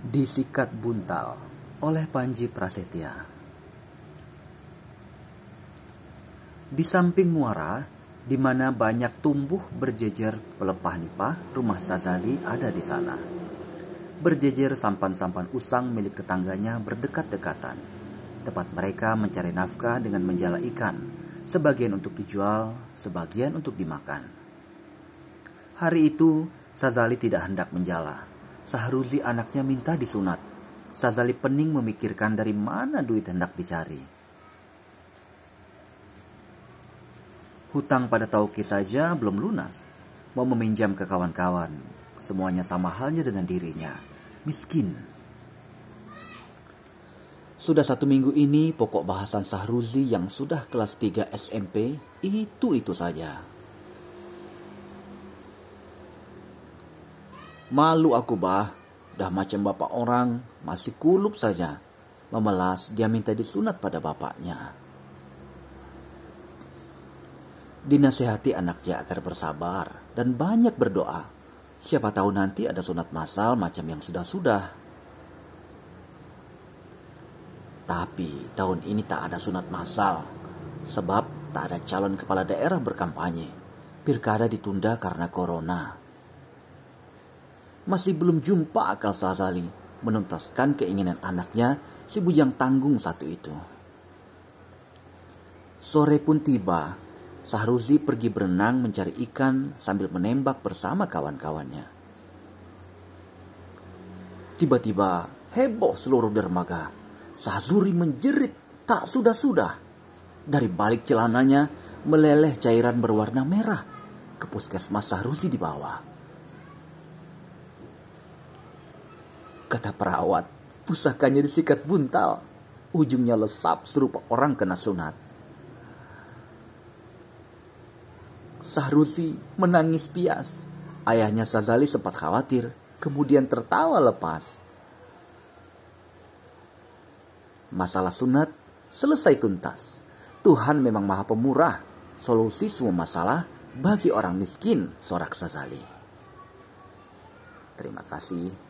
Disikat Buntal oleh Panji Prasetya. Di samping muara, di mana banyak tumbuh berjejer pelepah nipah, rumah Sazali ada di sana. Berjejer sampan-sampan usang milik tetangganya berdekat-dekatan. Tempat mereka mencari nafkah dengan menjala ikan, sebagian untuk dijual, sebagian untuk dimakan. Hari itu, Sazali tidak hendak menjala Sahruzi anaknya minta disunat. Sazali pening memikirkan dari mana duit hendak dicari. Hutang pada Tauki saja belum lunas. Mau meminjam ke kawan-kawan. Semuanya sama halnya dengan dirinya. Miskin. Sudah satu minggu ini pokok bahasan Sahruzi yang sudah kelas 3 SMP itu-itu saja. Malu aku bah, dah macam bapak orang, masih kulup saja. Memelas, dia minta disunat pada bapaknya. Dinasehati anaknya agar bersabar dan banyak berdoa. Siapa tahu nanti ada sunat masal macam yang sudah-sudah. Tapi tahun ini tak ada sunat masal, sebab tak ada calon kepala daerah berkampanye. Pilkada ditunda karena corona masih belum jumpa akal Sazali menuntaskan keinginan anaknya si bujang tanggung satu itu. Sore pun tiba, Sahruzi pergi berenang mencari ikan sambil menembak bersama kawan-kawannya. Tiba-tiba heboh seluruh dermaga. Sahzuri menjerit tak sudah-sudah. Dari balik celananya meleleh cairan berwarna merah. Ke puskesmas Sahruzi di bawah. Kata perawat, pusakanya disikat buntal. Ujungnya lesap serupa orang kena sunat. Sahrusi menangis pias. Ayahnya Sazali sempat khawatir, kemudian tertawa lepas. Masalah sunat selesai tuntas. Tuhan memang maha pemurah. Solusi semua masalah bagi orang miskin, sorak Sazali. Terima kasih.